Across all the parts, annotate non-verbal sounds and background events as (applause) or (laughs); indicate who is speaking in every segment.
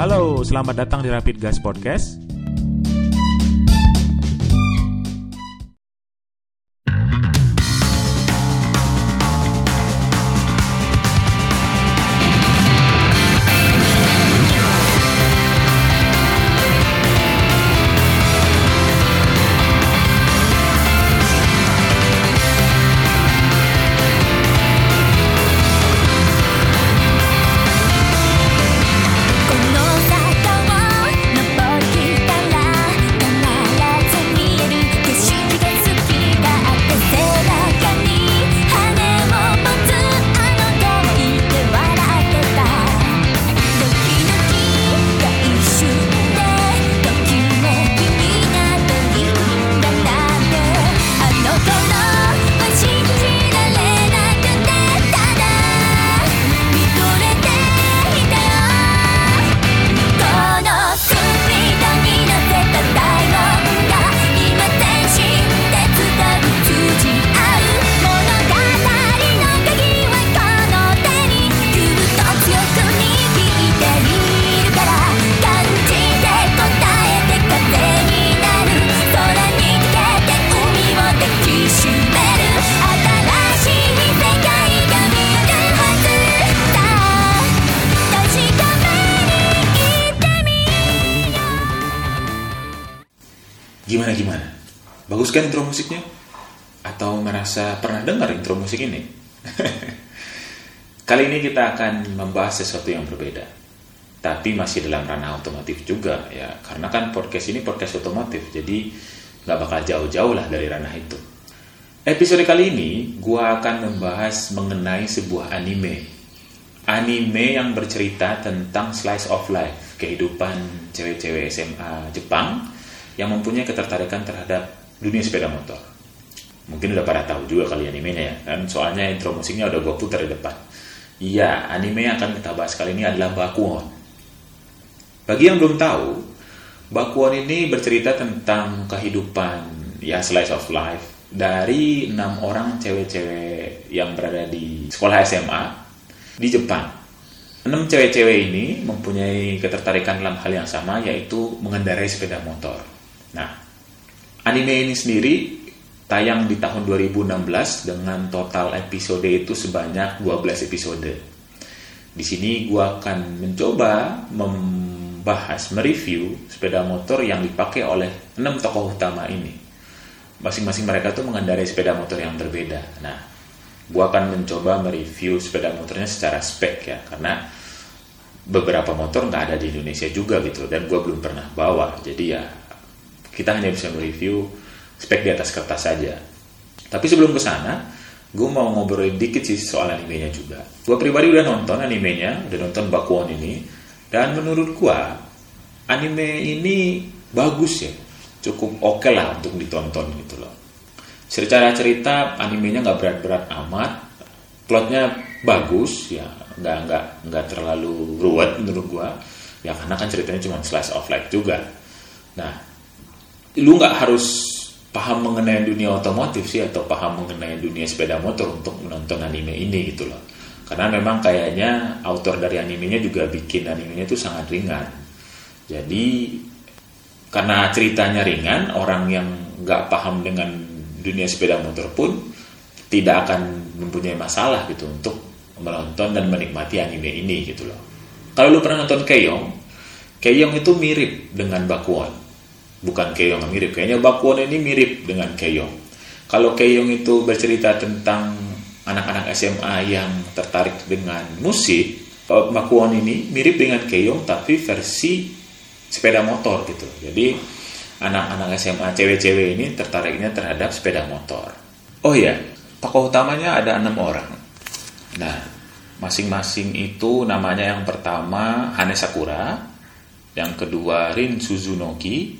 Speaker 1: Halo, selamat datang di Rapid Gas Podcast. Bagus kan intro musiknya? Atau merasa pernah dengar intro musik ini? (laughs) Kali ini kita akan membahas sesuatu yang berbeda. Tapi masih dalam ranah otomotif juga ya. Karena kan podcast ini podcast otomotif. Jadi nggak bakal jauh-jauh lah dari ranah itu. Episode kali ini gua akan membahas mengenai sebuah anime. Anime yang bercerita tentang slice of life, kehidupan cewek-cewek SMA Jepang yang mempunyai ketertarikan terhadap dunia sepeda motor. Mungkin udah pada tahu juga kali animenya ya, kan soalnya intro musiknya udah gue putar di depan. Iya, anime yang akan kita bahas kali ini adalah Bakuon. Bagi yang belum tahu, Bakuon ini bercerita tentang kehidupan ya slice of life dari enam orang cewek-cewek yang berada di sekolah SMA di Jepang. Enam cewek-cewek ini mempunyai ketertarikan dalam hal yang sama yaitu mengendarai sepeda motor. Nah, anime ini sendiri tayang di tahun 2016 dengan total episode itu sebanyak 12 episode. Di sini gua akan mencoba membahas, mereview sepeda motor yang dipakai oleh 6 tokoh utama ini. Masing-masing mereka tuh mengendarai sepeda motor yang berbeda. Nah, gua akan mencoba mereview sepeda motornya secara spek ya, karena beberapa motor nggak ada di Indonesia juga gitu, dan gua belum pernah bawa. Jadi ya kita hanya bisa mereview spek di atas kertas saja. Tapi sebelum ke sana, gue mau ngobrolin dikit sih soal animenya juga. Gue pribadi udah nonton animenya, udah nonton Bakuon ini, dan menurut gue anime ini bagus ya, cukup oke okay lah untuk ditonton gitu loh. Secara cerita animenya nggak berat-berat amat, plotnya bagus ya, nggak nggak nggak terlalu ruwet menurut gue, ya karena kan ceritanya cuma slice of life juga. Nah, lu nggak harus paham mengenai dunia otomotif sih atau paham mengenai dunia sepeda motor untuk menonton anime ini gitu loh. Karena memang kayaknya autor dari animenya juga bikin animenya itu sangat ringan. Jadi karena ceritanya ringan, orang yang nggak paham dengan dunia sepeda motor pun tidak akan mempunyai masalah gitu untuk menonton dan menikmati anime ini gitu loh. Kalau lu pernah nonton Keiyong, Keiyong itu mirip dengan Bakuon bukan Keong yang mirip. Kayaknya Bakuon ini mirip dengan Keong. Kalau Keong itu bercerita tentang anak-anak SMA yang tertarik dengan musik, Bakuon ini mirip dengan Keong tapi versi sepeda motor gitu. Jadi anak-anak SMA cewek-cewek ini tertariknya terhadap sepeda motor. Oh iya, tokoh utamanya ada enam orang. Nah, masing-masing itu namanya yang pertama Hane Sakura, yang kedua Rin Suzunoki,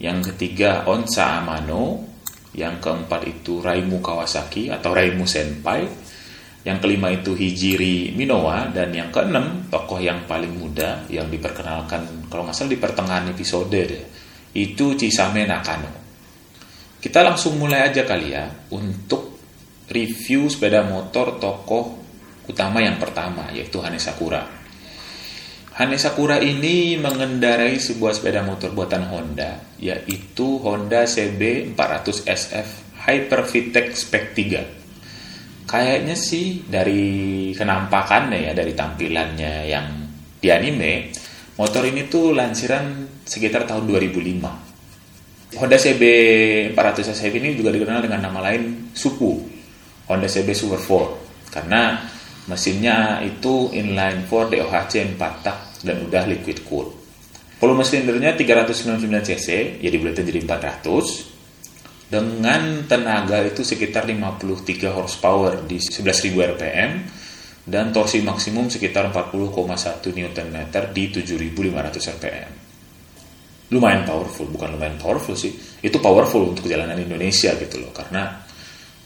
Speaker 1: yang ketiga Onsa Amano, yang keempat itu Raimu Kawasaki atau Raimu Senpai, yang kelima itu Hijiri Minowa, dan yang keenam tokoh yang paling muda yang diperkenalkan kalau nggak salah di pertengahan episode deh, itu Chisame Nakano. Kita langsung mulai aja kali ya untuk review sepeda motor tokoh utama yang pertama yaitu Hane Sakura. Hane Sakura ini mengendarai sebuah sepeda motor buatan Honda, yaitu Honda CB 400 SF Hyper VTEC Spec 3. Kayaknya sih dari kenampakannya ya, dari tampilannya yang di anime, motor ini tuh lansiran sekitar tahun 2005. Honda CB 400 SF ini juga dikenal dengan nama lain Supu, Honda CB Super 4, karena mesinnya itu inline 4 DOHC 4 tak dan udah liquid cooled. Volume silindernya 399 cc, ya dibuletin jadi 400 dengan tenaga itu sekitar 53 horsepower di 11.000 rpm dan torsi maksimum sekitar 40,1 Nm di 7.500 rpm. Lumayan powerful, bukan lumayan powerful sih. Itu powerful untuk jalanan Indonesia gitu loh, karena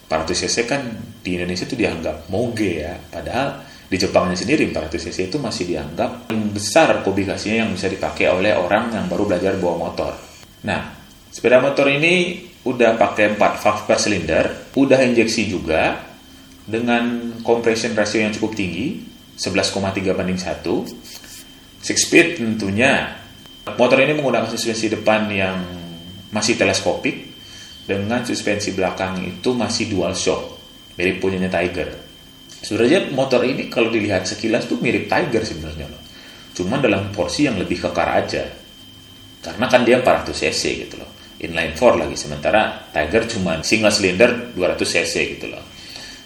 Speaker 1: 400 cc kan di Indonesia itu dianggap moge ya, padahal di Jepangnya sendiri 400 cc itu masih dianggap paling besar kubikasinya yang bisa dipakai oleh orang yang baru belajar bawa motor. Nah, sepeda motor ini udah pakai 4 valve per silinder, udah injeksi juga dengan compression ratio yang cukup tinggi, 11,3 banding 1. Six speed tentunya. Motor ini menggunakan suspensi depan yang masih teleskopik dengan suspensi belakang itu masih dual shock, mirip punyanya Tiger. Sebenarnya motor ini kalau dilihat sekilas tuh mirip Tiger sebenarnya loh. Cuman dalam porsi yang lebih kekar aja. Karena kan dia 400 cc gitu loh. Inline 4 lagi sementara Tiger cuma single cylinder 200 cc gitu loh.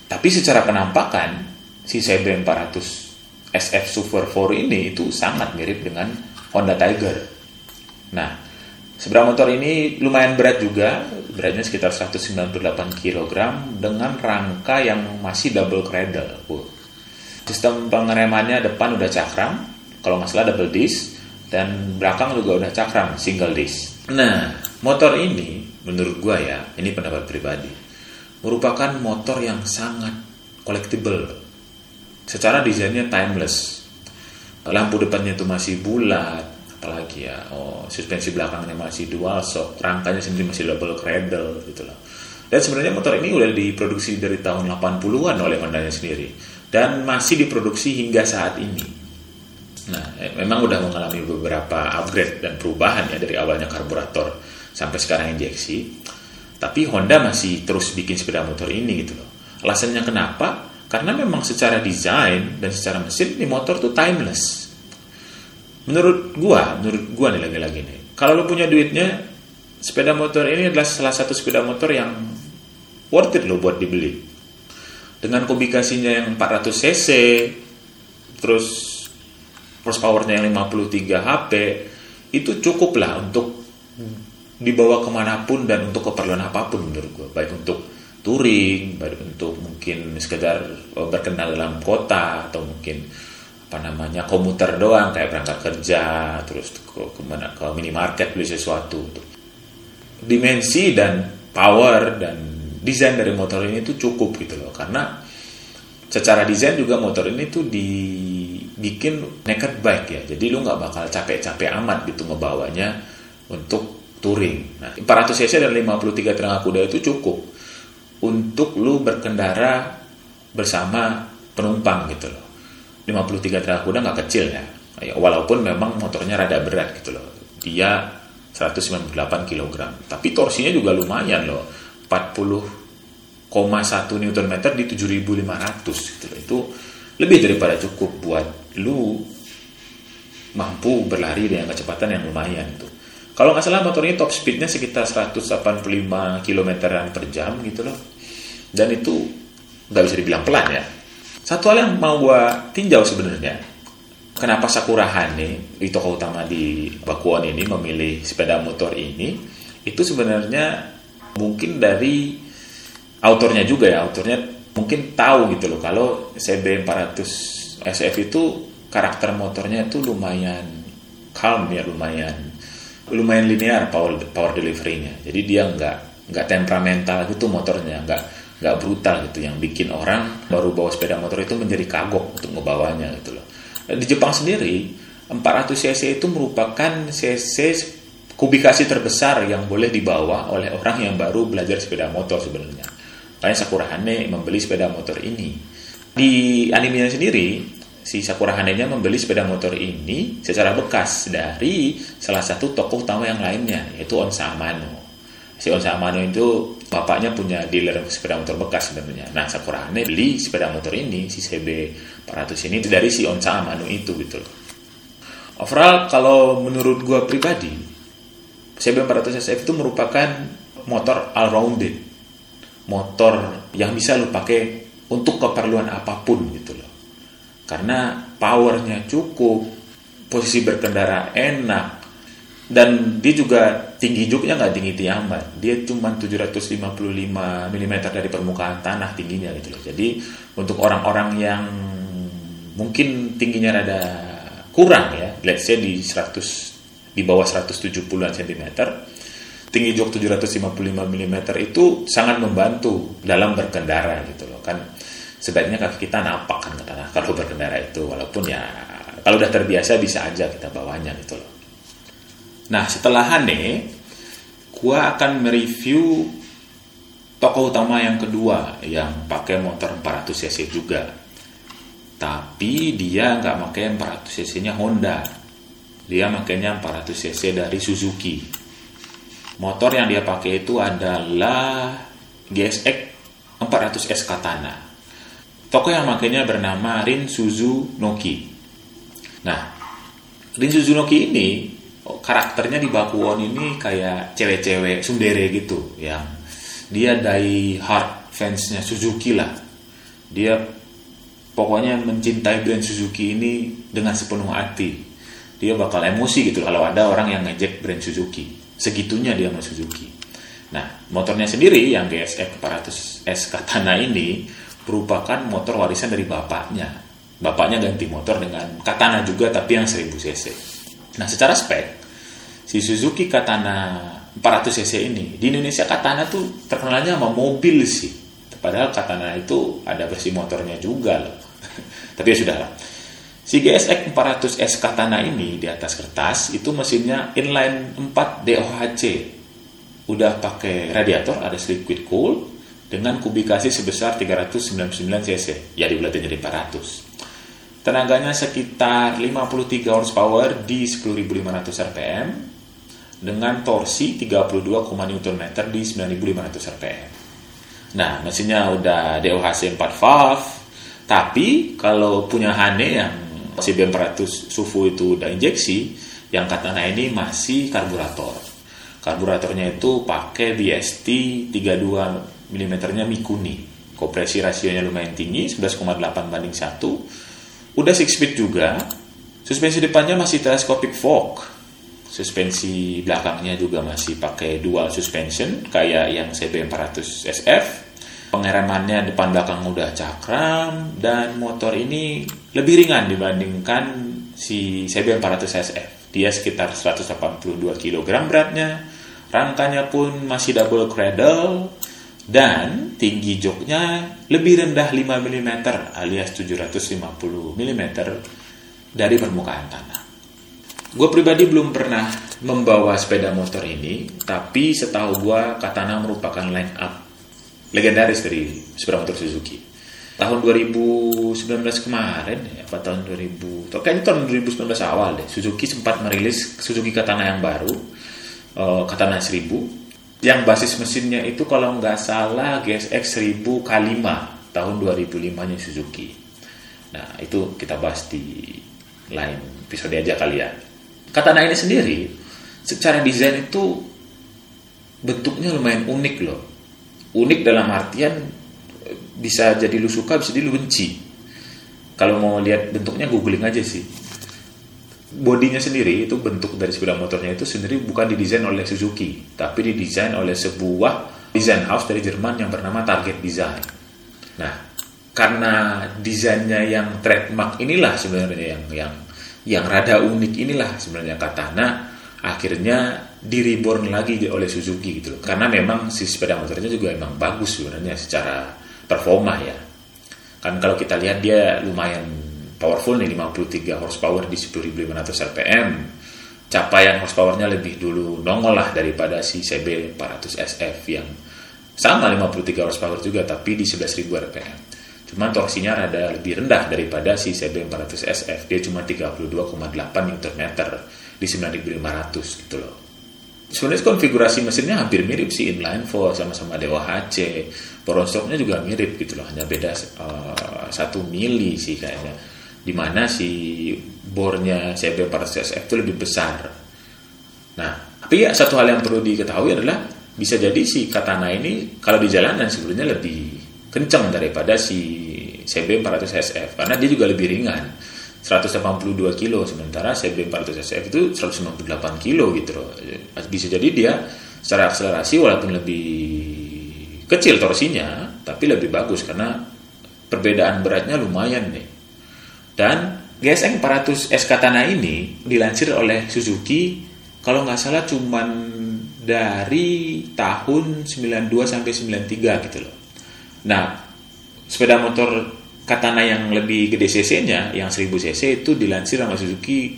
Speaker 1: Tapi secara penampakan si CB 400 SF Super 4 ini itu sangat mirip dengan Honda Tiger. Nah, Seberang motor ini lumayan berat juga, beratnya sekitar 198 kg dengan rangka yang masih double cradle. Uh. Sistem pengeremannya depan udah cakram, kalau nggak salah double disc, dan belakang juga udah cakram single disc. Nah, motor ini menurut gua ya, ini pendapat pribadi, merupakan motor yang sangat collectible. Secara desainnya timeless. Lampu depannya itu masih bulat, apalagi ya? Oh suspensi belakangnya masih dual shock rangkanya sendiri masih double cradle gitu loh dan sebenarnya motor ini udah diproduksi dari tahun 80-an oleh Honda sendiri. Dan masih diproduksi hingga saat ini. Nah eh, memang udah mengalami beberapa upgrade dan perubahan ya dari awalnya karburator sampai sekarang injeksi. Tapi Honda masih terus bikin sepeda motor ini gitu loh. Alasannya kenapa? Karena memang secara desain dan secara mesin ini motor tuh timeless menurut gua, menurut gua nih lagi-lagi nih. Kalau lu punya duitnya, sepeda motor ini adalah salah satu sepeda motor yang worth it lo buat dibeli. Dengan kubikasinya yang 400 cc, terus horsepowernya yang 53 HP, itu cukup lah untuk dibawa ke mana pun dan untuk keperluan apa pun menurut gua. Baik untuk touring, baik untuk mungkin sekedar berkenal dalam kota atau mungkin apa namanya komuter doang kayak berangkat kerja terus ke ke mana ke minimarket beli sesuatu dimensi dan power dan desain dari motor ini tuh cukup gitu loh. Karena secara desain juga motor ini tuh dibikin naked bike ya. Jadi lu nggak bakal capek-capek amat gitu ngebawanya untuk touring. Nah 400 cc dan 53 tenaga kuda itu cukup untuk lu berkendara bersama penumpang gitu loh 53 tenaga kuda nggak kecil ya. ya. Walaupun memang motornya rada berat gitu loh. Dia 198 kg. Tapi torsinya juga lumayan loh. 40,1 Nm di 7500 gitu loh. Itu lebih daripada cukup buat lu mampu berlari dengan kecepatan yang lumayan tuh. Kalau nggak salah motornya top speednya sekitar 185 km per jam gitu loh. Dan itu nggak bisa dibilang pelan ya satu hal yang mau gue tinjau sebenarnya, kenapa Sakura Hane, di toko utama di Bakuan ini memilih sepeda motor ini, itu sebenarnya mungkin dari autornya juga ya, autornya mungkin tahu gitu loh kalau CB 400 SF itu karakter motornya itu lumayan calm ya, lumayan lumayan linear power power deliverynya. Jadi dia nggak nggak temperamental gitu motornya, nggak nggak brutal gitu yang bikin orang baru bawa sepeda motor itu menjadi kagok untuk membawanya gitu loh. Di Jepang sendiri 400 cc itu merupakan cc kubikasi terbesar yang boleh dibawa oleh orang yang baru belajar sepeda motor sebenarnya. Makanya Sakura Hane membeli sepeda motor ini. Di animenya sendiri, si Sakura Hane-nya membeli sepeda motor ini secara bekas dari salah satu toko utama yang lainnya yaitu Onsa Amano. Si Onsa Amano itu bapaknya punya dealer sepeda motor bekas sebenarnya. Nah Sakura Hane beli sepeda motor ini si CB 400 ini dari si Onsa Amano itu gitu. Overall kalau menurut gua pribadi CB 400 SF itu merupakan motor all rounded. Motor yang bisa lo pakai untuk keperluan apa pun gitu loh karena powernya cukup, posisi berkendara enak, dan dia juga tinggi juknya nggak tinggi amat. Dia cuma 755 mm dari permukaan tanah tingginya gitu loh. Jadi untuk orang-orang yang mungkin tingginya rada kurang ya, let's say di 100 di bawah 170 cm, tinggi jok 755 mm itu sangat membantu dalam berkendara gitu loh kan sebaiknya kaki kita napak kan kata kalau berkendara itu walaupun ya kalau udah terbiasa bisa aja kita bawanya gitu loh. Nah setelah Hane, gua akan mereview toko utama yang kedua yang pakai motor 400 cc juga. Tapi dia nggak pakai 400 cc nya Honda. Dia makainya 400 cc dari Suzuki. Motor yang dia pakai itu adalah GSX 400S Katana Toko yang makainya bernama Rin Suzu Noki. Nah, Rin Suzu Noki ini karakternya di Bakuon ini kayak cewek-cewek sundere gitu yang dia dari hard fansnya Suzuki lah. Dia pokoknya mencintai brand Suzuki ini dengan sepenuh hati. Dia bakal emosi gitu kalau ada orang yang ngejek brand Suzuki. Segitunya dia sama Suzuki. Nah, motornya sendiri yang GSX 400S Katana ini merupakan motor warisan dari bapaknya. Bapaknya ganti motor dengan Katana juga tapi yang 1000 cc. Nah secara spek, si Suzuki Katana 400 cc ini, di Indonesia Katana tuh terkenalnya sama mobil sih. Padahal Katana itu ada versi motornya juga loh. (laughs) tapi ya sudah lah. Si GSX 400S Katana ini di atas kertas itu mesinnya inline 4 DOHC. Udah pakai radiator, ada liquid cool, dengan kubikasi sebesar 399 cc, ya dibulatin jadi 400. Tenaganya sekitar 53 horsepower di 10.500 rpm dengan torsi 32, Nm di 9.500 rpm. Nah, mesinnya udah DOHC 4 valve, tapi kalau punya Hane yang CB400 SUVU itu udah injeksi, yang katanya ini masih karburator. Karburatornya itu pakai BST 32 mm-nya Mikuni. Kompresi rasionya lumayan tinggi, 11,8 banding 1. Udah 6 speed juga. Suspensi depannya masih telescopic fork. Suspensi belakangnya juga masih pakai dual suspension kayak yang CB400 SF. Pengeremannya depan belakang udah cakram dan motor ini lebih ringan dibandingkan si CB400 SF. Dia sekitar 182 kg beratnya. Rangkanya pun masih double cradle dan tinggi joknya lebih rendah 5 mm alias 750 mm dari permukaan tanah. Gue pribadi belum pernah membawa sepeda motor ini, tapi setahu gue Katana merupakan line up legendaris dari sepeda motor Suzuki. Tahun 2019 kemarin, ya, apa tahun 2000, kayaknya tahun 2019 awal deh, Suzuki sempat merilis Suzuki Katana yang baru, uh, Katana 1000, yang basis mesinnya itu kalau nggak salah GSX 1000 K5 tahun 2005 nya Suzuki. Nah itu kita bahas di lain episode aja kali ya. Katana ini sendiri secara desain itu bentuknya lumayan unik loh. Unik dalam artian bisa jadi lu suka bisa jadi lu benci. Kalau mau lihat bentuknya googling aja sih bodinya sendiri itu bentuk dari sepeda motornya itu sendiri bukan didesain oleh Suzuki, tapi didesain oleh sebuah desain house dari Jerman yang bernama Target Design. Nah, karena desainnya yang trademark inilah sebenarnya yang yang yang rada unik inilah sebenarnya Katana akhirnya di reborn lagi oleh Suzuki gitu loh. Karena memang si sepeda motornya juga emang bagus sebenarnya secara performa ya. Kan kalau kita lihat dia lumayan powerful nih 53 horsepower di 10.500 rpm capaian horsepowernya lebih dulu nongol lah daripada si CB 400 SF yang sama 53 horsepower juga tapi di 11.000 rpm Cuman torsinya rada lebih rendah daripada si CB400SF. Dia cuma 32,8 Nm di 9500 gitu loh. Sebenarnya konfigurasi mesinnya hampir mirip sih inline four sama-sama Dewa HC. Juga mirip gitu loh, hanya beda uh, satu mili sih kayaknya. Di mana si bornya CB400SF itu lebih besar. Nah, tapi ya satu hal yang perlu diketahui adalah bisa jadi si Katana ini kalau di jalanan sebenarnya lebih kencang daripada si CB400SF karena dia juga lebih ringan. 182 kilo sementara CB400SF itu 198 kilo gitu loh. Bisa jadi dia secara akselerasi walaupun lebih kecil torsinya tapi lebih bagus karena perbedaan beratnya lumayan nih. Dan GSX 400 S Katana ini dilansir oleh Suzuki kalau nggak salah cuman dari tahun 92 sampai 93 gitu loh. Nah, sepeda motor Katana yang lebih gede cc-nya, yang 1000 cc itu dilansir sama Suzuki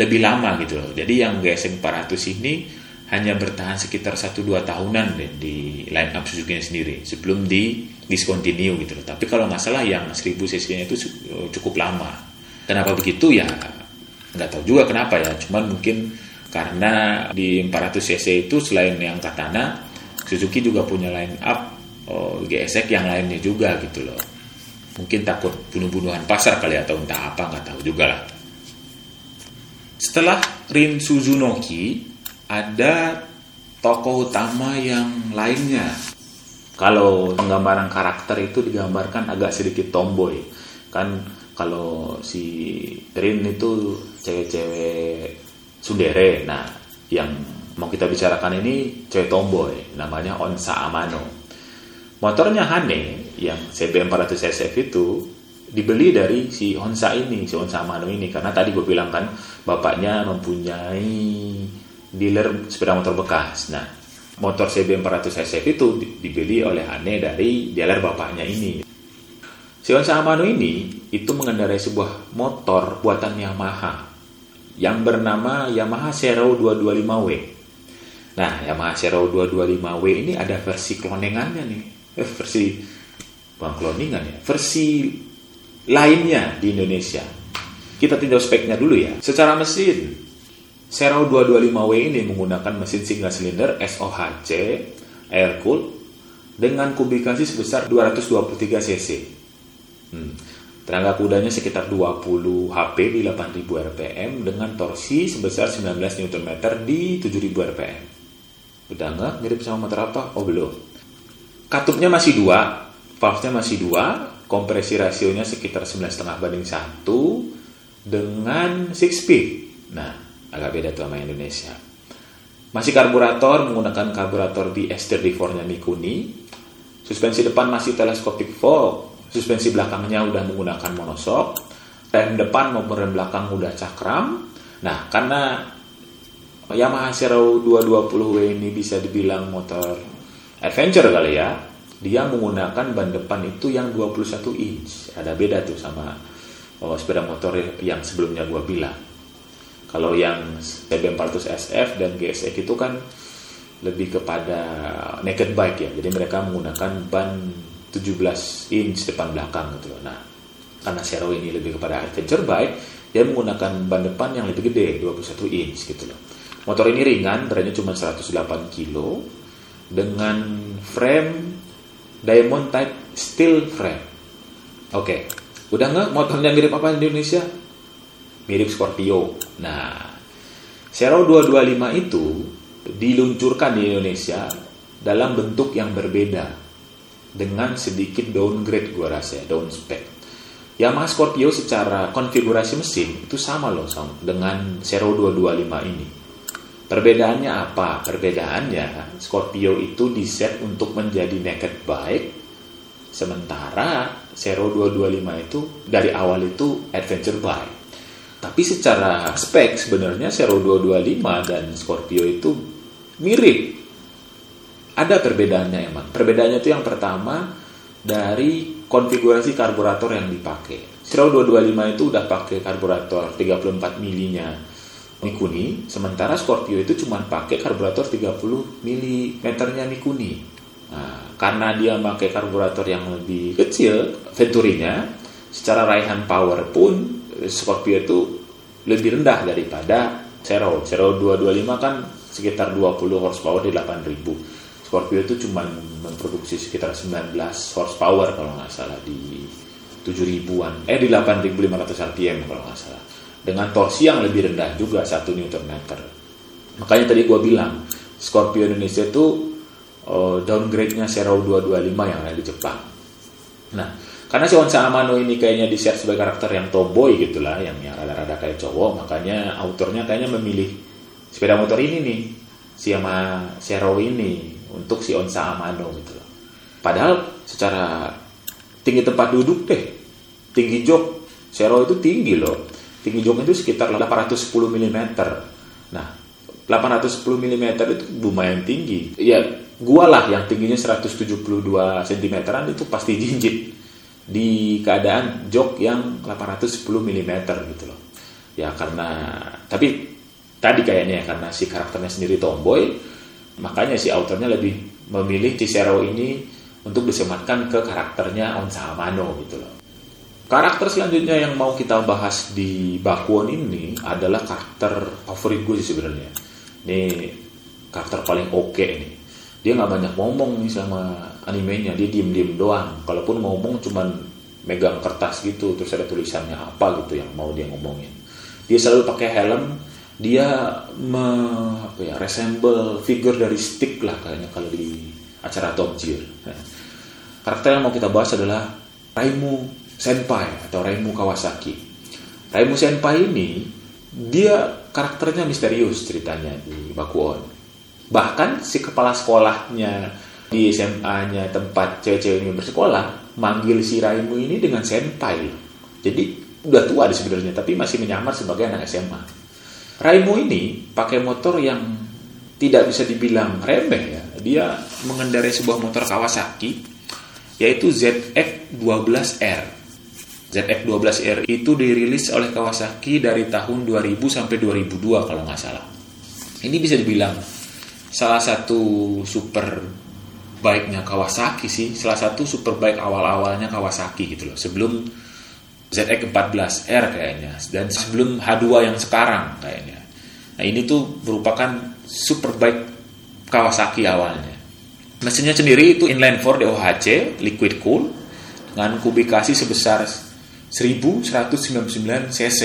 Speaker 1: lebih lama gitu loh. Jadi yang GSX 400 ini hanya bertahan sekitar 1-2 tahunan deh di line up Suzuki sendiri sebelum di discontinue gitu loh. Tapi kalau nggak salah yang 1000 cc-nya itu cukup lama. Kenapa begitu ya nggak tahu juga kenapa ya. Cuman mungkin karena di 400 cc itu selain yang Katana, Suzuki juga punya line up oh, GSX yang lainnya juga gitu loh. Mungkin takut bunuh-bunuhan pasar kali atau entah apa nggak tahu juga lah. Setelah Rin Suzunoki ada tokoh utama yang lainnya. Kalau penggambaran karakter itu digambarkan agak sedikit tomboy. Kan kalau si Rin itu cewek-cewek sundere. Nah yang mau kita bicarakan ini cewek tomboy namanya Onsa Amano motornya Hane yang CB400 SF itu dibeli dari si Honsa ini, si Honsa Amano ini karena tadi gue bilang kan bapaknya mempunyai dealer sepeda motor bekas. Nah, motor CB400 SF itu dibeli oleh Hane dari dealer bapaknya ini. Si Honsa Amano ini itu mengendarai sebuah motor buatan Yamaha yang bernama Yamaha Zero 225W. Nah, Yamaha Zero 225W ini ada versi klonengannya nih eh, versi bukan cloningan ya, versi lainnya di Indonesia. Kita tinjau speknya dulu ya. Secara mesin, Sero 225W ini menggunakan mesin single silinder SOHC air cooled dengan kubikasi sebesar 223 cc. Hmm. Tenaga kudanya sekitar 20 HP di 8000 rpm dengan torsi sebesar 19 Nm di 7000 rpm. Udah nggak mirip sama motor apa? Oh belum katupnya masih dua, valve-nya masih dua, kompresi rasionya sekitar 9,5 banding 1 dengan 6 speed. Nah, agak beda tuh sama Indonesia. Masih karburator menggunakan karburator di S34-nya Mikuni. Suspensi depan masih telescopic fork. Suspensi belakangnya udah menggunakan monoshock. Rem depan maupun rem belakang udah cakram. Nah, karena Yamaha Zero 220W ini bisa dibilang motor adventure kali ya. Dia menggunakan ban depan itu yang 21 inch. Ada beda tuh sama oh, sepeda motor yang sebelumnya gua bilang. Kalau yang CB400 SF dan GSX itu kan lebih kepada naked bike ya. Jadi mereka menggunakan ban 17 inch depan belakang gitu nah karena Zero ini lebih kepada adventure bike dia menggunakan ban depan yang lebih gede 21 inch gitu loh. Motor ini ringan beratnya cuma 108 kilo dengan frame diamond type steel frame. Oke, okay. udah nggak motornya mirip apa di Indonesia? Mirip Scorpio. Nah, Zero 225 itu diluncurkan di Indonesia dalam bentuk yang berbeda dengan sedikit downgrade gua rasa ya, down spec. Yamaha Scorpio secara konfigurasi mesin itu sama loh sama dengan Zero 225 ini. Perbedaannya apa? Perbedaannya Scorpio itu diset untuk menjadi naked bike sementara Zero 225 itu dari awal itu adventure bike. Tapi secara spek sebenarnya Zero 225 dan Scorpio itu mirip. Ada perbedaannya emang. Perbedaannya itu yang pertama dari konfigurasi karburator yang dipakai. Zero 225 itu udah pakai karburator 34 milinya Mikuni, sementara Scorpio itu cuma pakai karburator 30 mm nya Mikuni. Nah, karena dia pakai karburator yang lebih kecil, Venturinya, secara raihan power pun Scorpio itu lebih rendah daripada Zero. Zero 225 kan sekitar 20 horsepower di 8000. Scorpio itu cuma memproduksi sekitar 19 horsepower kalau nggak salah di 7000-an, eh di 8500 rpm kalau nggak salah. Dengan torsi yang lebih rendah juga 1 Nm. Makanya tadi gue bilang, Scorpio Indonesia itu uh, downgrade-nya Zero 225 yang ada di Jepang. Nah, karena si Onsa Amano ini kayaknya di set sebagai karakter yang tomboy gitulah, yang yang rada-rada kayak cowok, makanya autornya kayaknya memilih sepeda motor ini nih, si sama Zero ini untuk si Onsa Amano gitu loh. Padahal secara tinggi tempat duduk deh, tinggi jok, Zero itu tinggi loh. Tinggi jok itu sekitar 810 mm. Nah, 810 mm itu lumayan tinggi. Ya, gua lah yang tingginya 172 cm itu pasti jinjit di keadaan jok yang 810 mm gitu loh. Ya karena tapi tadi kayaknya ya karena si karakternya sendiri tomboy, makanya si autornya lebih memilih Cicero ini untuk disematkan ke karakternya Onsa Amano gitu loh. Karakter selanjutnya yang mau kita bahas di Bakuon ini adalah karakter favorit gue sih sebenarnya. Ini karakter paling oke okay nih dia nggak banyak ngomong nih sama animenya. Dia diem diem doang. Kalaupun ngomong cuman megang kertas gitu terus ada tulisannya apa gitu yang mau dia ngomongin. Dia selalu pakai helm. Dia me, apa ya resemble figure dari stick lah kayaknya kalau di acara Top Gear. Karakter yang mau kita bahas adalah Raimu Senpai atau Raimu Kawasaki Raimu Senpai ini dia karakternya misterius ceritanya di Bakuon Bahkan si kepala sekolahnya di SMA-nya tempat cewek-cewek ini bersekolah manggil si Raimu ini dengan senpai. Jadi udah tua di sebenarnya tapi masih menyamar sebagai anak SMA. Raimu ini pakai motor yang tidak bisa dibilang remeh ya. Dia mengendarai sebuah motor Kawasaki yaitu ZX12R. ZX12R itu dirilis oleh Kawasaki dari tahun 2000 sampai 2002 kalau nggak salah. Ini bisa dibilang salah satu super baiknya Kawasaki sih salah satu super baik awal-awalnya Kawasaki gitu loh sebelum ZX14R kayaknya dan sebelum H2 yang sekarang kayaknya nah ini tuh merupakan super baik Kawasaki awalnya mesinnya sendiri itu inline 4 DOHC liquid cool dengan kubikasi sebesar 1199 cc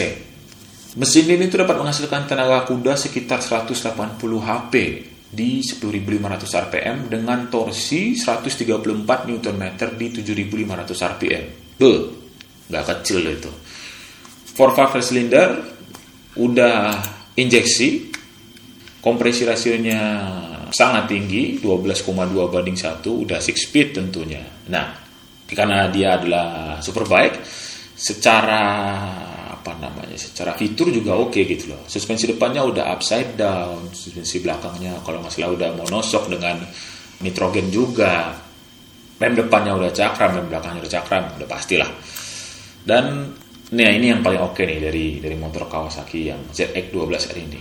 Speaker 1: mesin ini tuh dapat menghasilkan tenaga kuda sekitar 180 HP di 10.500 rpm dengan torsi 134 Nm di 7.500 rpm. Beuh, nggak kecil itu. 4 valve cylinder udah injeksi, kompresi rasionya sangat tinggi, 12,2 banding 1, udah 6 speed tentunya. Nah, karena dia adalah superbike, secara apa namanya secara fitur juga oke okay gitu loh. Suspensi depannya udah upside down suspensi belakangnya kalau nggak salah udah monosok dengan nitrogen juga. Rem depannya udah cakram rem belakangnya udah cakram udah pastilah. Dan nih ini yang paling oke okay nih dari dari motor Kawasaki yang ZX12R ini.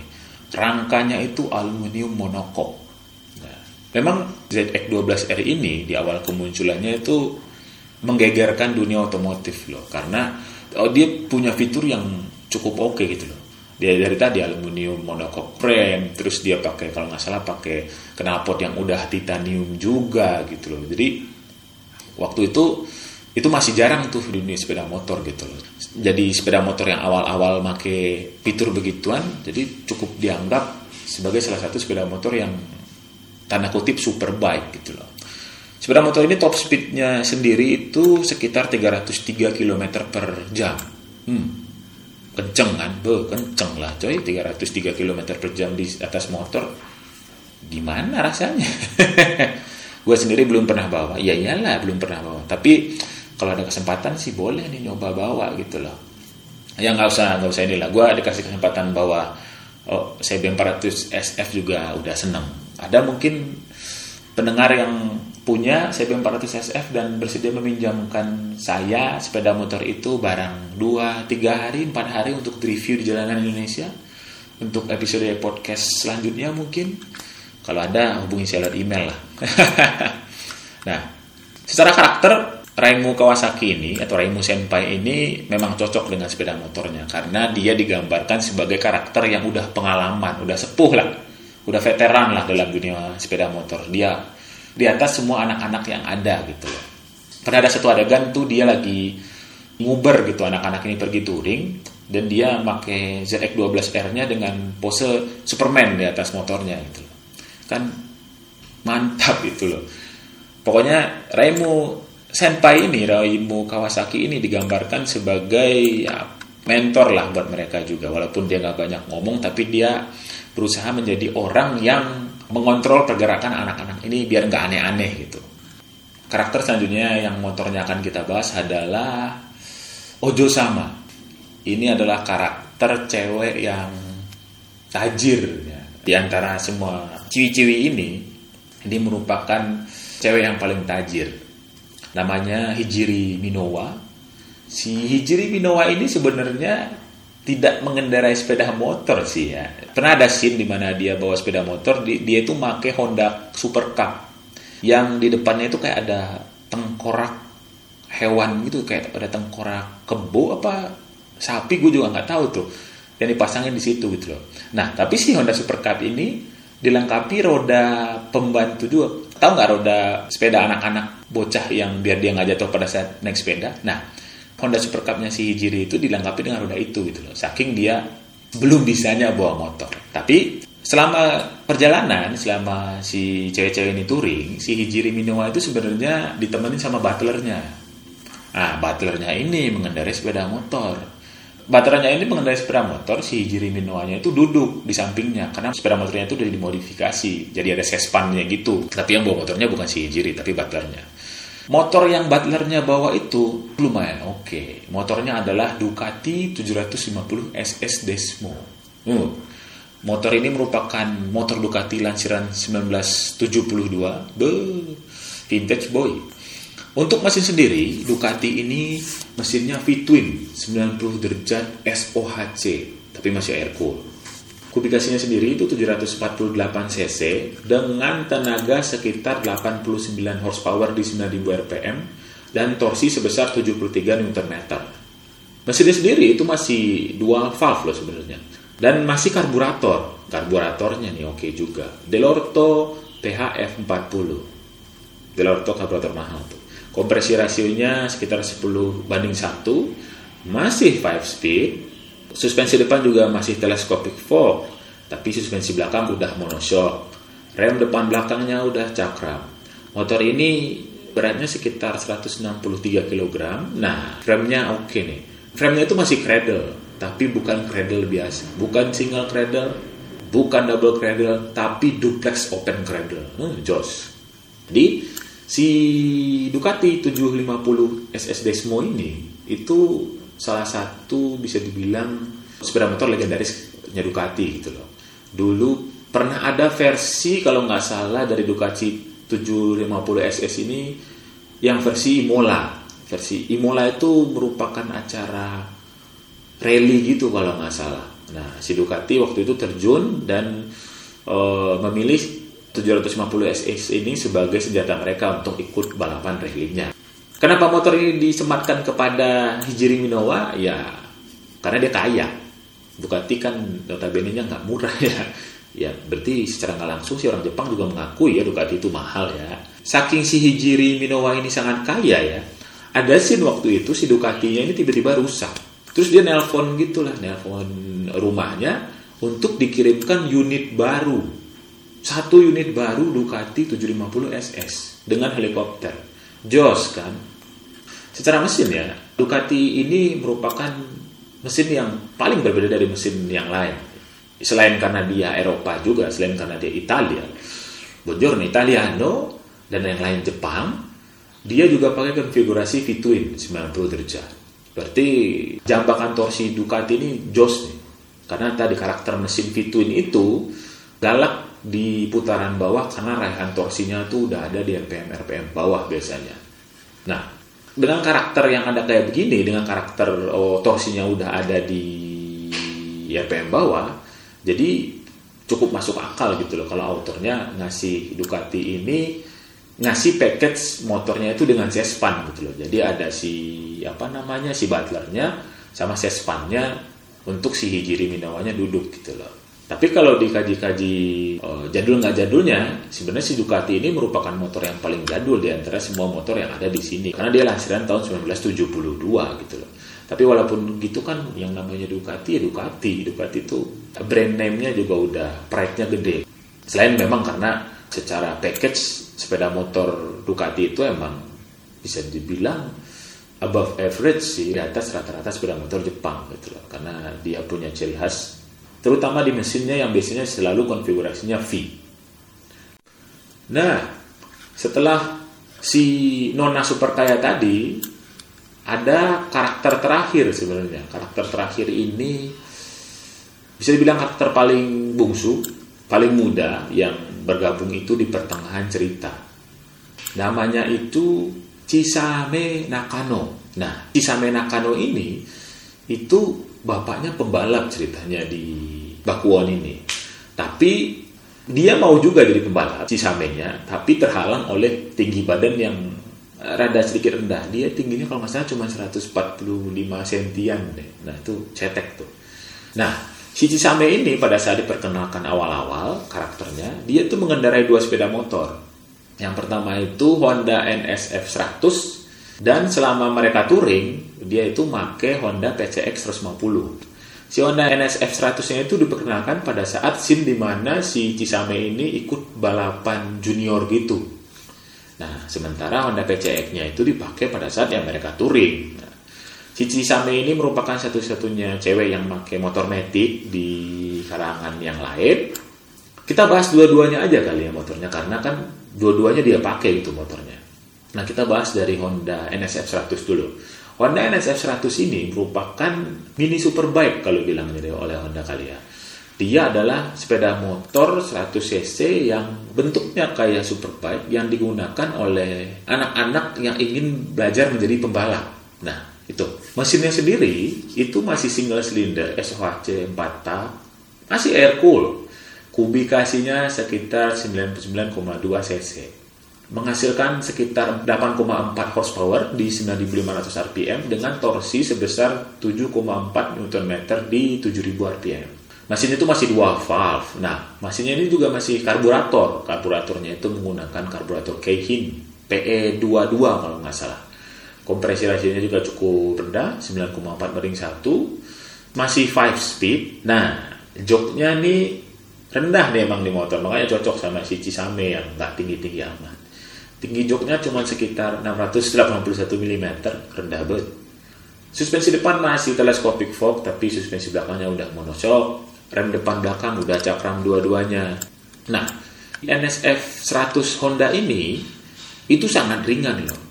Speaker 1: Rangkanya itu aluminium monokok nah, memang ZX12R ini di awal kemunculannya itu menggegerkan dunia otomotif loh. Karena oh, dia punya fitur yang cukup oke okay gitu loh. Dia dari tadi aluminium monocoque frame terus dia pakai kalau nggak salah pakai knalpot yang udah titanium juga gitu loh. Jadi waktu itu itu masih jarang tuh di dunia sepeda motor gitu loh. Jadi sepeda motor yang awal-awal make fitur begituan jadi cukup dianggap sebagai salah satu sepeda motor yang tanda kutip super bike gitu loh Sepeda motor ini top speednya sendiri itu sekitar 303 km per jam. Hmm, kenceng kan? Be, kenceng lah coy, 303 km per jam di atas motor. Gimana rasanya? (laughs) gue sendiri belum pernah bawa. Ya iyalah, belum pernah bawa. Tapi kalau ada kesempatan sih boleh nih nyoba bawa gitu loh. Ya nggak usah, nggak usah inilah. Gue dikasih kesempatan bawa oh, CB 400 SF juga udah seneng. Ada mungkin pendengar yang punya CB400 SF dan bersedia meminjamkan saya sepeda motor itu barang 2, 3 hari, 4 hari untuk review di jalanan Indonesia. Untuk episode podcast selanjutnya mungkin. Kalau ada hubungi saya lewat email lah. (laughs) Nah, secara karakter Raimu Kawasaki ini atau Raimu Senpai ini memang cocok dengan sepeda motornya karena dia digambarkan sebagai karakter yang udah pengalaman, udah sepuh lah, udah veteran lah dalam dunia sepeda motor. Dia di atas semua anak-anak yang ada gitu loh. Pernah ada satu adegan tuh dia lagi nguber gitu anak-anak ini pergi touring dan dia pakai ZX12R-nya dengan pose Superman di atas motornya gitu loh. Kan mantap itu loh. Pokoknya Raimu senpai ini Raimu Kawasaki ini digambarkan sebagai ya, mentor lah buat mereka juga walaupun dia nggak banyak ngomong tapi dia berusaha menjadi orang yang mengontrol pergerakan anak-anak ini biar nggak aneh-aneh gitu karakter selanjutnya yang motornya akan kita bahas adalah Ojo Sama ini adalah karakter cewek yang tajir ya. di antara semua ciwi-ciwi ini ini merupakan cewek yang paling tajir namanya Hijiri Minowa. Si Hijiri Minowa ini sebenarnya tidak mengendarai sepeda motor sih ya. Pernah ada scene di mana dia bawa sepeda motor, dia itu pakai Honda Super Cup yang di depannya itu kayak ada tengkorak hewan gitu, kayak ada tengkorak kebo apa sapi, gue juga nggak tahu tuh. Yang dipasangin di situ gitu loh. Nah, tapi si Honda Super Cup ini dilengkapi roda pembantu juga. Tahu nggak roda sepeda anak-anak bocah yang biar dia nggak jatuh pada saat naik sepeda. Nah, Honda Super Cup-nya si Hijiri itu dilengkapi dengan roda itu gitu loh. Saking dia belum bisanya bawa motor. Tapi selama perjalanan, selama si cewek-cewek ini touring, si Hijiri Minowa itu sebenarnya ditemenin sama butlernya. Nah, butlernya ini mengendarai sepeda motor. Butlernya ini mengendarai sepeda motor, si Hijiri Minowanya itu duduk di sampingnya karena sepeda motornya itu udah dimodifikasi, jadi ada sespannya gitu. Tapi yang bawa motornya bukan si Hijiri, tapi butlernya. Motor yang butlernya bawa itu lumayan oke. Okay. Motornya adalah Ducati 750 SS Desmo. Uh, motor ini merupakan motor Ducati lansiran 1972. Be, vintage boy. Untuk mesin sendiri, Ducati ini mesinnya V-twin 90 derajat SOHC, tapi masih air cool. Kubikasinya sendiri itu 748 cc dengan tenaga sekitar 89 horsepower di 9000 rpm dan torsi sebesar 73 Nm. Mesinnya sendiri itu masih dual valve loh sebenarnya dan masih karburator. Karburatornya nih oke okay juga. Delorto THF40. Delorto karburator mahal tuh. Kompresi rasionya sekitar 10 banding 1. Masih 5 speed Suspensi depan juga masih telescopic fork, tapi suspensi belakang udah monoshock. Rem depan belakangnya udah cakram. Motor ini beratnya sekitar 163 kg. Nah, frame-nya oke okay nih. Frame-nya itu masih cradle, tapi bukan cradle biasa. Bukan single cradle, bukan double cradle, tapi duplex open cradle. Hmm, jos. Jadi, si Ducati 750 SS Desmo ini itu salah satu bisa dibilang sepeda motor legendarisnya Ducati gitu loh. Dulu pernah ada versi kalau nggak salah dari Ducati 750 SS ini yang versi Imola. Versi Imola itu merupakan acara rally gitu kalau nggak salah. Nah, si Ducati waktu itu terjun dan uh, memilih 750 SS ini sebagai senjata mereka untuk ikut balapan rally-nya. Kenapa motor ini disematkan kepada Hijiri Minowa? Ya, karena dia kaya. Ducati kan notabene-nya nggak murah ya. Ya, berarti secara nggak langsung si orang Jepang juga mengakui ya Ducati itu mahal ya. Saking si Hijiri Minowa ini sangat kaya ya. Ada scene waktu itu si Ducatinya ini tiba-tiba rusak. Terus dia nelpon gitulah, nelpon rumahnya untuk dikirimkan unit baru. Satu unit baru Ducati 750 SS dengan helikopter. Jos kan. Secara mesin ya, Ducati ini merupakan mesin yang paling berbeda dari mesin yang lain. Selain karena dia Eropa juga, selain karena dia Italia. Buongiorno Italiano dan yang lain Jepang, dia juga pakai konfigurasi V-twin 90 derajat. Berarti jambakan torsi Ducati ini jos nih. Karena tadi karakter mesin V-twin itu galak di putaran bawah karena raihan torsinya tuh udah ada di RPM RPM bawah biasanya. Nah, dengan karakter yang ada kayak begini, dengan karakter oh, torsinya udah ada di RPM bawah, jadi cukup masuk akal gitu loh kalau autornya ngasih Ducati ini ngasih package motornya itu dengan sespan gitu loh. Jadi ada si apa namanya si butlernya sama sespannya untuk si Hijiri Minawanya duduk gitu loh. Tapi kalau dikaji-kaji uh, jadul nggak jadulnya, sebenarnya si Ducati ini merupakan motor yang paling jadul di antara semua motor yang ada di sini. Karena dia lahirkan tahun 1972 gitu loh. Tapi walaupun gitu kan yang namanya Ducati ya Ducati. Ducati itu brand name-nya juga udah pride-nya gede. Selain memang karena secara package sepeda motor Ducati itu emang bisa dibilang above average sih di atas rata-rata sepeda motor Jepang gitu loh karena dia punya ciri khas terutama di mesinnya yang biasanya selalu konfigurasinya V. Nah, setelah si Nona super kaya tadi ada karakter terakhir sebenarnya. Karakter terakhir ini bisa dibilang karakter paling bungsu, paling muda yang bergabung itu di pertengahan cerita. Namanya itu Cisame Nakano. Nah, Cisame Nakano ini itu bapaknya pembalap ceritanya di Bakuon ini. Tapi dia mau juga jadi pembalap Cisame-nya, tapi terhalang oleh tinggi badan yang rada sedikit rendah. Dia tingginya kalau nggak cuma 145 sentian deh. Nah, itu cetek tuh. Nah, Same ini pada saat diperkenalkan awal-awal karakternya, dia tuh mengendarai dua sepeda motor. Yang pertama itu Honda NSF 100 dan selama mereka touring, dia itu make Honda PCX 150. Si Honda NSF 100-nya itu diperkenalkan pada saat scene di mana si Cisame ini ikut balapan junior gitu. Nah, sementara Honda PCX-nya itu dipakai pada saat yang mereka touring. Nah, Cici Same ini merupakan satu-satunya cewek yang pakai motor metik di karangan yang lain. Kita bahas dua-duanya aja kali ya motornya karena kan dua-duanya dia pakai itu motornya. Nah kita bahas dari Honda NSF 100 dulu. Honda NSF 100 ini merupakan mini superbike kalau bilang oleh Honda kali ya. Dia adalah sepeda motor 100 cc yang bentuknya kayak superbike yang digunakan oleh anak-anak yang ingin belajar menjadi pembalap. Nah, itu mesinnya sendiri itu masih single cylinder SOHC 4 tak masih air cool kubikasinya sekitar 99,2 cc menghasilkan sekitar 8,4 horsepower di 9500 rpm dengan torsi sebesar 7,4 Nm di 7000 rpm mesin itu masih dua valve. Nah mesinnya ini juga masih karburator. Karburatornya itu menggunakan karburator Keihin PE22 kalau nggak salah. Kompresi rasionya juga cukup rendah 9,4 banding 1 masih 5 speed. Nah joknya nih rendah nih emang di motor. Makanya cocok sama si Cisame yang nggak tinggi-tinggi amat tinggi joknya cuma sekitar 681 mm rendah banget suspensi depan masih telescopic fork tapi suspensi belakangnya udah monoshock rem depan belakang udah cakram dua-duanya nah NSF 100 Honda ini itu sangat ringan loh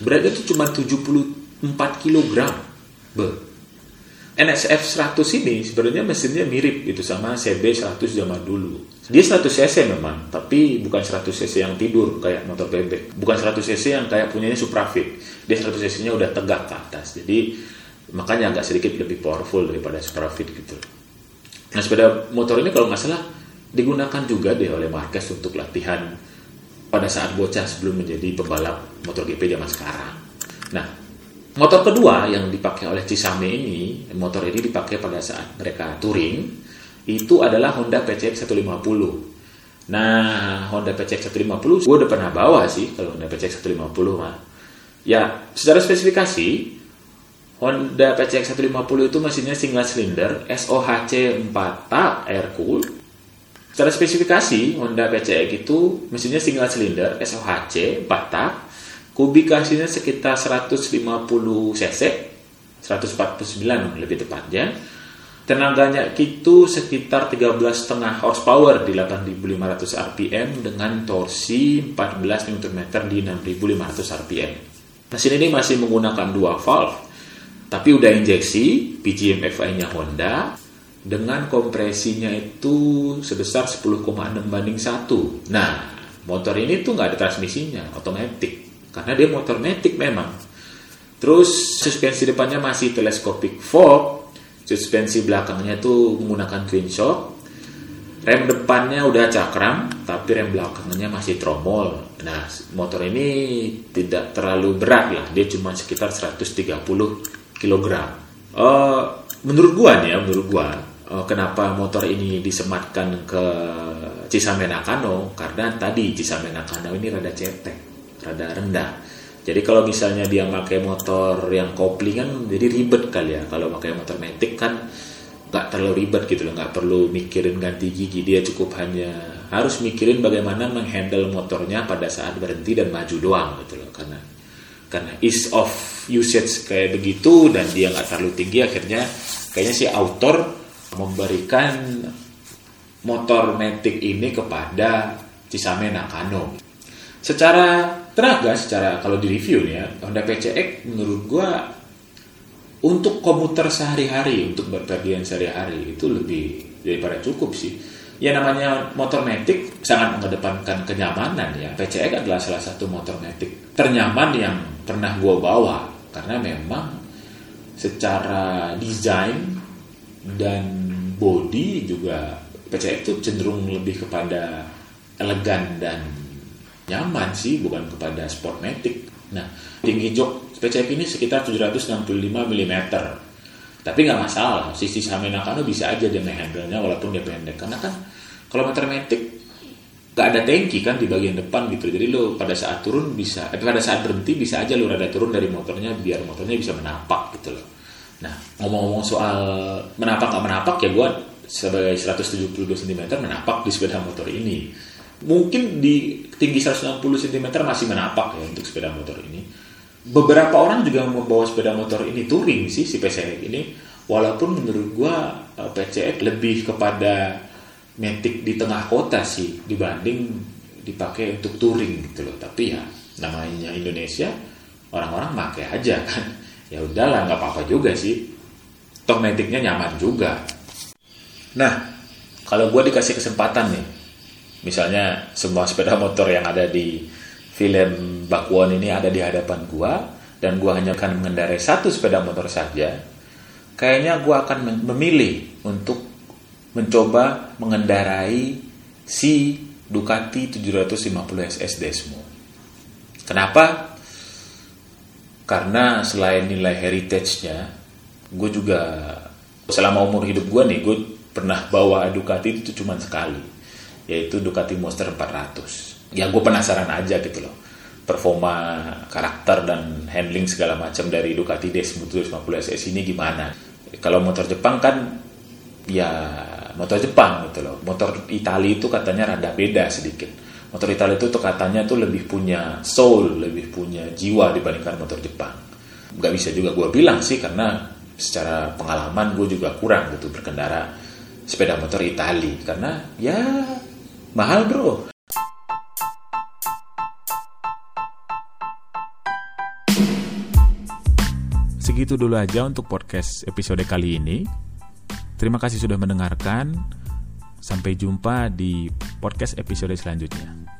Speaker 1: beratnya itu cuma 74 kg. Be. NSF 100 ini sebenarnya mesinnya mirip gitu sama CB 100 zaman dulu. Dia 100 cc memang, tapi bukan 100 cc yang tidur kayak motor bebek. Bukan 100 cc yang kayak punyanya Suprafit. Dia 100 cc-nya udah tegak ke atas. Jadi makanya agak sedikit lebih powerful daripada Suprafit gitu. Nah sepeda motor ini kalau nggak salah digunakan juga deh oleh Marquez untuk latihan pada saat bocah sebelum menjadi pembalap motor GP zaman sekarang. Nah, motor kedua yang dipakai oleh Cisame ini, motor ini dipakai pada saat mereka touring, itu adalah Honda PCX 150. Nah, Honda PCX 150 gue udah pernah bawa sih kalau Honda PCX 150 mah. Ya, secara spesifikasi Honda PCX 150 itu mesinnya single cylinder SOHC 4 tak air cool Secara spesifikasi, Honda PCX itu mesinnya single cylinder SOHC 4 tak, kubikasinya sekitar 150 cc, 149 lebih tepatnya. Tenaganya itu sekitar 13,5 horsepower di 8500 rpm dengan torsi 14 Nm di 6500 rpm. Mesin ini masih menggunakan dua valve, tapi udah injeksi, PGM FI-nya Honda, dengan kompresinya itu sebesar 10,6 banding 1. Nah, motor ini tuh nggak ada transmisinya, otomatis. Karena dia motor matic memang. Terus suspensi depannya masih telescopic fork, suspensi belakangnya itu menggunakan twin shock. rem depannya udah cakram tapi rem belakangnya masih tromol. Nah motor ini tidak terlalu berat lah. Dia cuma sekitar 130 kg uh, menurut gua nih ya menurut gua uh, kenapa motor ini disematkan ke Cisame Nakano karena tadi Cisame Nakano ini rada cetek rada rendah. Jadi kalau misalnya dia pakai motor yang koplingan jadi ribet kali ya. Kalau pakai motor metik kan nggak terlalu ribet gitu loh. Nggak perlu mikirin ganti gigi dia cukup hanya harus mikirin bagaimana menghandle motornya pada saat berhenti dan maju doang gitu loh. Karena karena ease of usage kayak begitu dan dia nggak terlalu tinggi akhirnya kayaknya si autor memberikan motor Matic ini kepada Cisame Nakano secara tenaga secara kalau di review nih ya Honda PCX menurut gua untuk komuter sehari-hari untuk berpergian sehari-hari itu lebih daripada cukup sih. Ya namanya motor metik sangat mengedepankan kenyamanan ya. PCX adalah salah satu motor metik ternyaman yang pernah gue bawa karena memang secara desain dan body juga PCX itu cenderung lebih kepada elegan dan nyaman sih bukan kepada sport metik nah tinggi jok PCF ini sekitar 765 mm. Tapi nggak masalah, sisi Nakano bisa aja dia menghandle-nya walaupun dia pendek. Karena kan kalau motor metik nggak ada tangki kan di bagian depan gitu. Jadi lo pada saat turun bisa, eh, pada saat berhenti bisa aja lo rada turun dari motornya biar motornya bisa menapak gitu loh. Nah ngomong-ngomong soal menapak nggak menapak ya gue sebagai 172 cm menapak di sepeda motor ini. Mungkin di tinggi 160 cm masih menapak ya untuk sepeda motor ini. Beberapa orang juga membawa sepeda motor ini touring sih si PCX ini. Walaupun menurut gua eh, PCX lebih kepada metik di tengah kota sih dibanding dipakai untuk touring gitu loh. Tapi ya namanya Indonesia orang-orang pakai aja kan. (laughs) Ya udahlah nggak apa-apa juga sih. Toh metiknya nyaman juga. Nah kalau gua dikasih kesempatan nih misalnya semua sepeda motor yang ada di film Bakwan ini ada di hadapan gua dan gua hanya akan mengendarai satu sepeda motor saja, kayaknya gua akan memilih untuk mencoba mengendarai si Ducati 750 SS Desmo. Kenapa? Karena selain nilai heritage-nya, gue juga selama umur hidup gue nih, gue pernah bawa Ducati itu cuma sekali, yaitu Ducati Monster 400 ya gue penasaran aja gitu loh. Performa karakter dan handling segala macam dari Ducati Desmo 250 SS ini gimana? Kalau motor Jepang kan ya motor Jepang gitu loh. Motor Italia itu katanya rada beda sedikit. Motor Italia itu tuh katanya tuh lebih punya soul lebih punya jiwa dibandingkan motor Jepang. Gak bisa juga gue bilang sih karena secara pengalaman gue juga kurang gitu berkendara sepeda motor Italia. Karena ya mahal bro segitu dulu aja untuk podcast episode kali ini. Terima kasih sudah mendengarkan. Sampai jumpa di podcast episode selanjutnya.